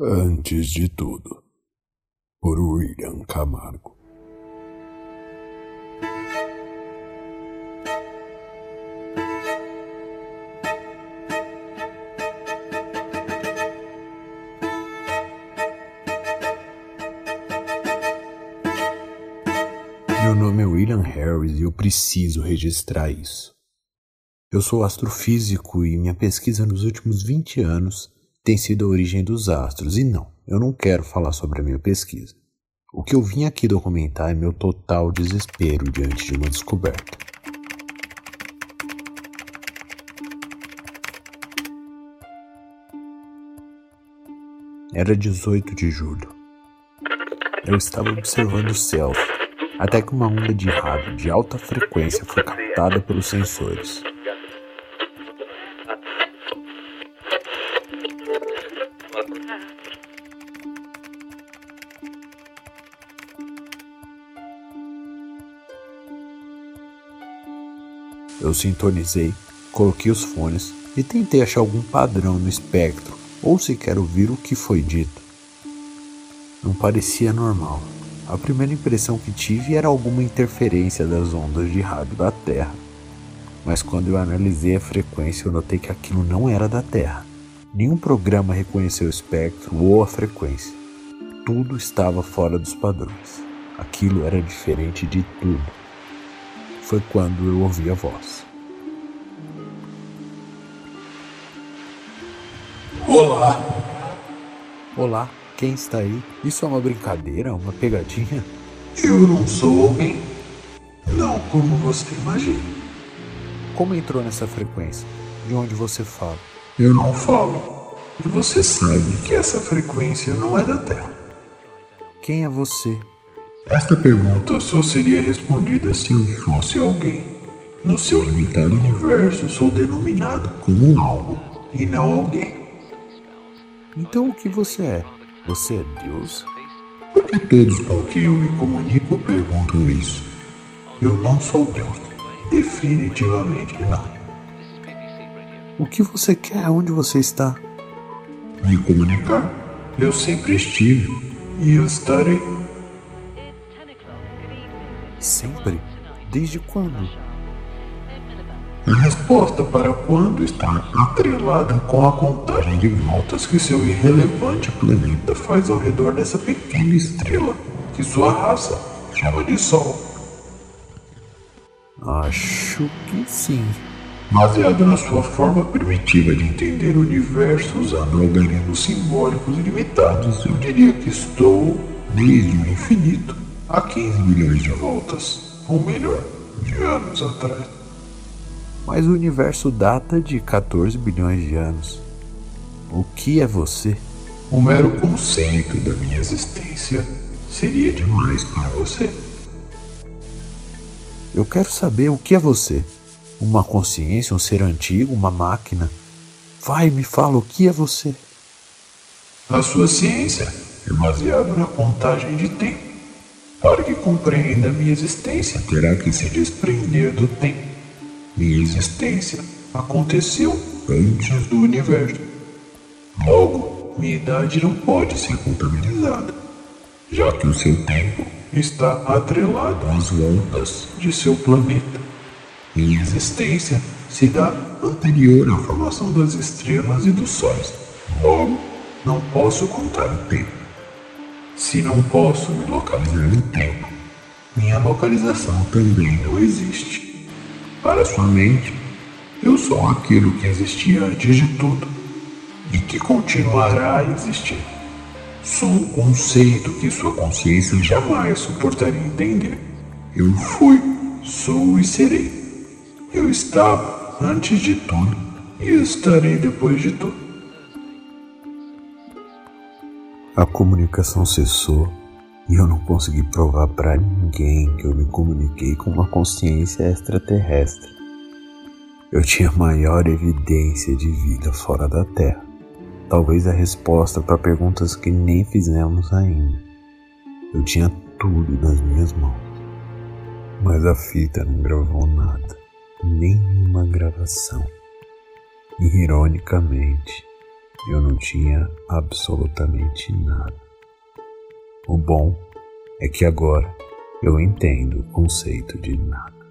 Antes de tudo, por William Camargo. Meu nome é William Harris e eu preciso registrar isso. Eu sou astrofísico e minha pesquisa nos últimos 20 anos tem sido a origem dos astros. E não, eu não quero falar sobre a minha pesquisa. O que eu vim aqui documentar é meu total desespero diante de uma descoberta. Era 18 de julho. Eu estava observando o céu até que uma onda de rádio de alta frequência foi captada pelos sensores. Eu sintonizei, coloquei os fones e tentei achar algum padrão no espectro ou sequer ouvir o que foi dito. Não parecia normal. A primeira impressão que tive era alguma interferência das ondas de rádio da Terra. Mas quando eu analisei a frequência, eu notei que aquilo não era da Terra. Nenhum programa reconheceu o espectro ou a frequência. Tudo estava fora dos padrões. Aquilo era diferente de tudo. Foi quando eu ouvi a voz. Olá! Olá, quem está aí? Isso é uma brincadeira? Uma pegadinha? Eu não sou alguém. Não como você imagina. Como entrou nessa frequência? De onde você fala? Eu não falo. E você sabe que essa frequência não é da Terra. Quem é você? Esta pergunta só seria respondida se eu fosse alguém. No seu limitado universo, sou denominado como algo e não alguém. Então o que você é? Você é Deus? Porque todos com quem eu me comunico perguntam isso. Eu não sou Deus. Definitivamente não. O que você quer? Onde você está? Me comunicar. Eu sempre estive e eu estarei. Sempre? Desde quando? A resposta para quando está atrelada com a contagem de voltas que seu irrelevante planeta faz ao redor dessa pequena estrela que sua raça chama de Sol. Acho que sim. Baseado na sua forma primitiva de entender o universo usando algarismos simbólicos ilimitados, eu diria que estou, desde o infinito, a 15 milhões de voltas, ou melhor, de anos atrás. Mas o universo data de 14 bilhões de anos. O que é você? O mero conceito da minha existência seria demais para você. Eu quero saber o que é você. Uma consciência, um ser antigo, uma máquina. Vai, me fala o que é você. A sua ciência é baseada na contagem de tempo. Para que compreenda minha existência, terá que se desprender do tempo. Minha existência aconteceu antes do universo. Logo, minha idade não pode ser contabilizada, já que o seu tempo está atrelado às voltas de seu planeta. Minha existência se dá anterior à formação das estrelas e dos sóis. Logo, não posso contar o tempo. Se não posso me localizar no tempo, minha localização também não existe. Para sua mente, eu sou aquilo que existia antes de tudo e que continuará a existir. Sou um conceito que sua consciência jamais suportaria entender. Eu fui, sou e serei. Eu estava antes de tudo e estarei depois de tudo. A comunicação cessou e eu não consegui provar para ninguém que eu me comuniquei com uma consciência extraterrestre. Eu tinha maior evidência de vida fora da Terra. Talvez a resposta para perguntas que nem fizemos ainda. Eu tinha tudo nas minhas mãos. Mas a fita não gravou nada, nenhuma gravação. Ironicamente, eu não tinha absolutamente nada. O bom é que agora eu entendo o conceito de nada.